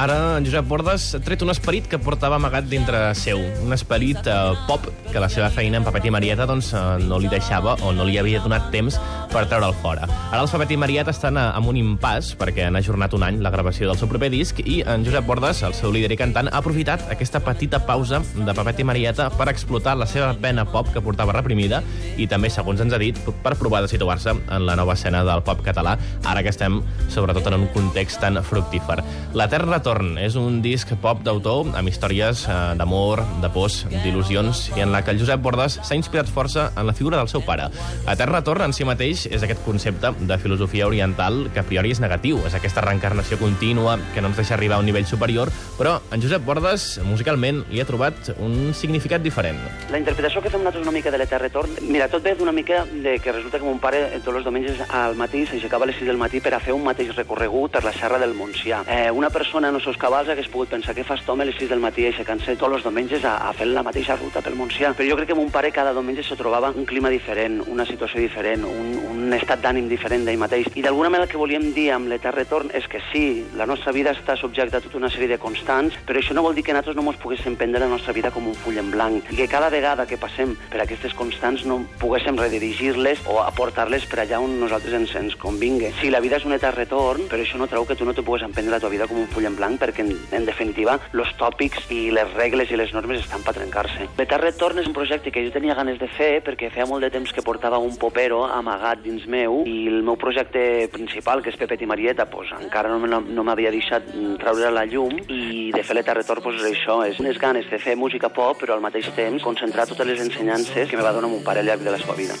Ara en Josep Bordes ha tret un esperit que portava amagat dintre seu. Un esperit eh, pop que la seva feina en Papet i Marieta doncs, eh, no li deixava o no li havia donat temps per treure'l fora. Ara els Papet i Marieta estan eh, amb un impàs perquè han ajornat un any la gravació del seu proper disc i en Josep Bordes, el seu líder i cantant, ha aprofitat aquesta petita pausa de Papet i Marieta per explotar la seva vena pop que portava reprimida i també, segons ens ha dit, per provar de situar-se en la nova escena del pop català, ara que estem sobretot en un context tan fructífer. L'Etern Retorn és un disc pop d'autor amb històries eh, d'amor, de pors, d'il·lusions i en la que el Josep Bordes s'ha inspirat força en la figura del seu pare. Etern Retorn en si mateix és aquest concepte de filosofia oriental que a priori és negatiu, és aquesta reencarnació contínua que no ens deixa arribar a un nivell superior, però en Josep Bordes, musicalment, li ha trobat un significat diferent. La interpretació que fem nosaltres una mica de l'Etern Retorn, mira, tot ve d'una mica de que resulta que mon pare eh, tots els diumenges al matí s'aixecava a les 6 del matí per a fer un mateix recorregut per la serra del Montsià. Eh, una persona en els seus cabals hagués pogut pensar que fas tu a les 6 del matí aixecant-se tots els diumenges a, a fer la mateixa ruta pel Montsià. Però jo crec que mon pare cada diumenge se trobava un clima diferent, una situació diferent, un, un estat d'ànim diferent d'ell mateix. I d'alguna manera el que volíem dir amb l'Etern Retorn és que sí, la nostra vida està subjecta a tota una sèrie de constants, però això no vol dir que nosaltres no ens poguéssim prendre la nostra vida com un full en blanc i que cada vegada que passem per aquestes constants no poguéssim redirigir-les o aportar-les per allà on nosaltres ens, ens convingui. Sí, la vida és un etern retorn, però això no treu que tu no te pugues emprendre la teva vida com un full en blanc, perquè, en, en definitiva, els tòpics i les regles i les normes estan per trencar-se. L'etern retorn és un projecte que jo tenia ganes de fer perquè feia molt de temps que portava un popero amagat dins meu i el meu projecte principal, que és Pepet i Marieta, pues, encara no, no, m'havia deixat treure a la llum i de fer l'etern retorn pues, és això, és unes ganes de fer música pop, però al mateix temps concentrar totes les ensenyances que me va donar mon pare al llarg de la seva vida.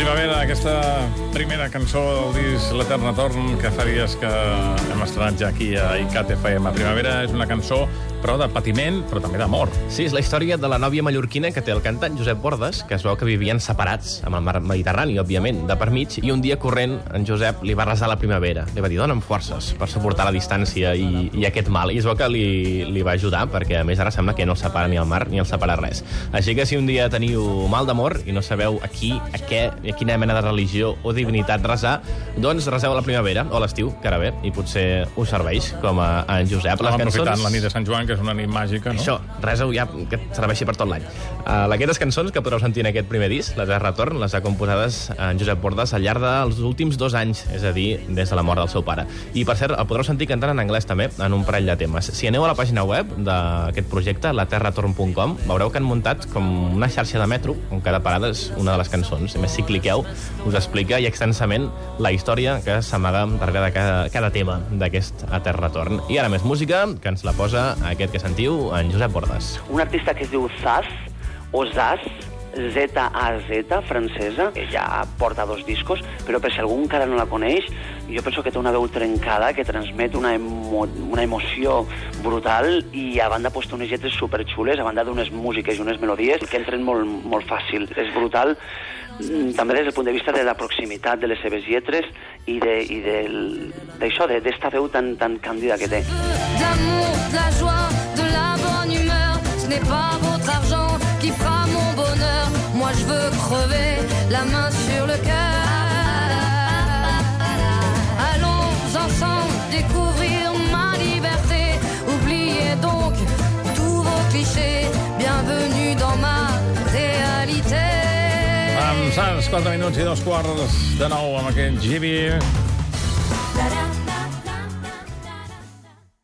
Primavera, aquesta primera cançó del disc L'Etern Retorn, que fa dies que hem estrenat ja aquí a ICAT FM. Primavera és una cançó, però de patiment, però també d'amor. Sí, és la història de la nòvia mallorquina que té el cantant Josep Bordes, que es veu que vivien separats amb el mar Mediterrani, òbviament, de per mig, i un dia corrent en Josep li va resar la primavera. Li va dir, dona'm forces per suportar la distància i, i aquest mal. I es veu que li, li va ajudar, perquè a més ara sembla que no el separa ni el mar ni el separa res. Així que si un dia teniu mal d'amor i no sabeu a qui, a què, a quina mena de religió o divinitat resar, doncs reseu a la primavera o a l'estiu, que ara ve, i potser us serveix com a, en Josep. Estem aprofitant la nit de Sant Joan, que és una nit màgica, no? Això, reseu ja que et serveixi per tot l'any. Uh, aquestes cançons que podreu sentir en aquest primer disc, les de retorn, les ha composades en Josep Bordes al llarg dels últims dos anys, és a dir, des de la mort del seu pare. I, per cert, el podreu sentir cantant en anglès també, en un parell de temes. Si aneu a la pàgina web d'aquest projecte, laterratorn.com, veureu que han muntat com una xarxa de metro, on cada parada és una de les cançons. A més, si cliqueu, us explica i extensament la història que s'amaga darrere de cada, cada tema d'aquest Etern Retorn. I ara més música, que ens la posa aquest que sentiu, en Josep Bordes. Un artista que es diu Zaz, o Zaz, Z-A-Z, francesa, que ja porta dos discos, però per si algú encara no la coneix, jo penso que té una veu trencada que transmet una, emo una emoció brutal i a banda posta unes lletres superxules, a banda d'unes músiques i unes melodies que entren molt, molt fàcil. És brutal mm, també des del punt de vista de la proximitat de les seves lletres i d'això, de, d'esta veu tan, tan càndida que té. De la joie, de la bonne humeur, ce n'est pas votre argent qui fera mon bonheur. Moi je veux crever la main sur le cœur. Amb Sants, 4 minuts i dos quarts de nou amb aquest Gibi.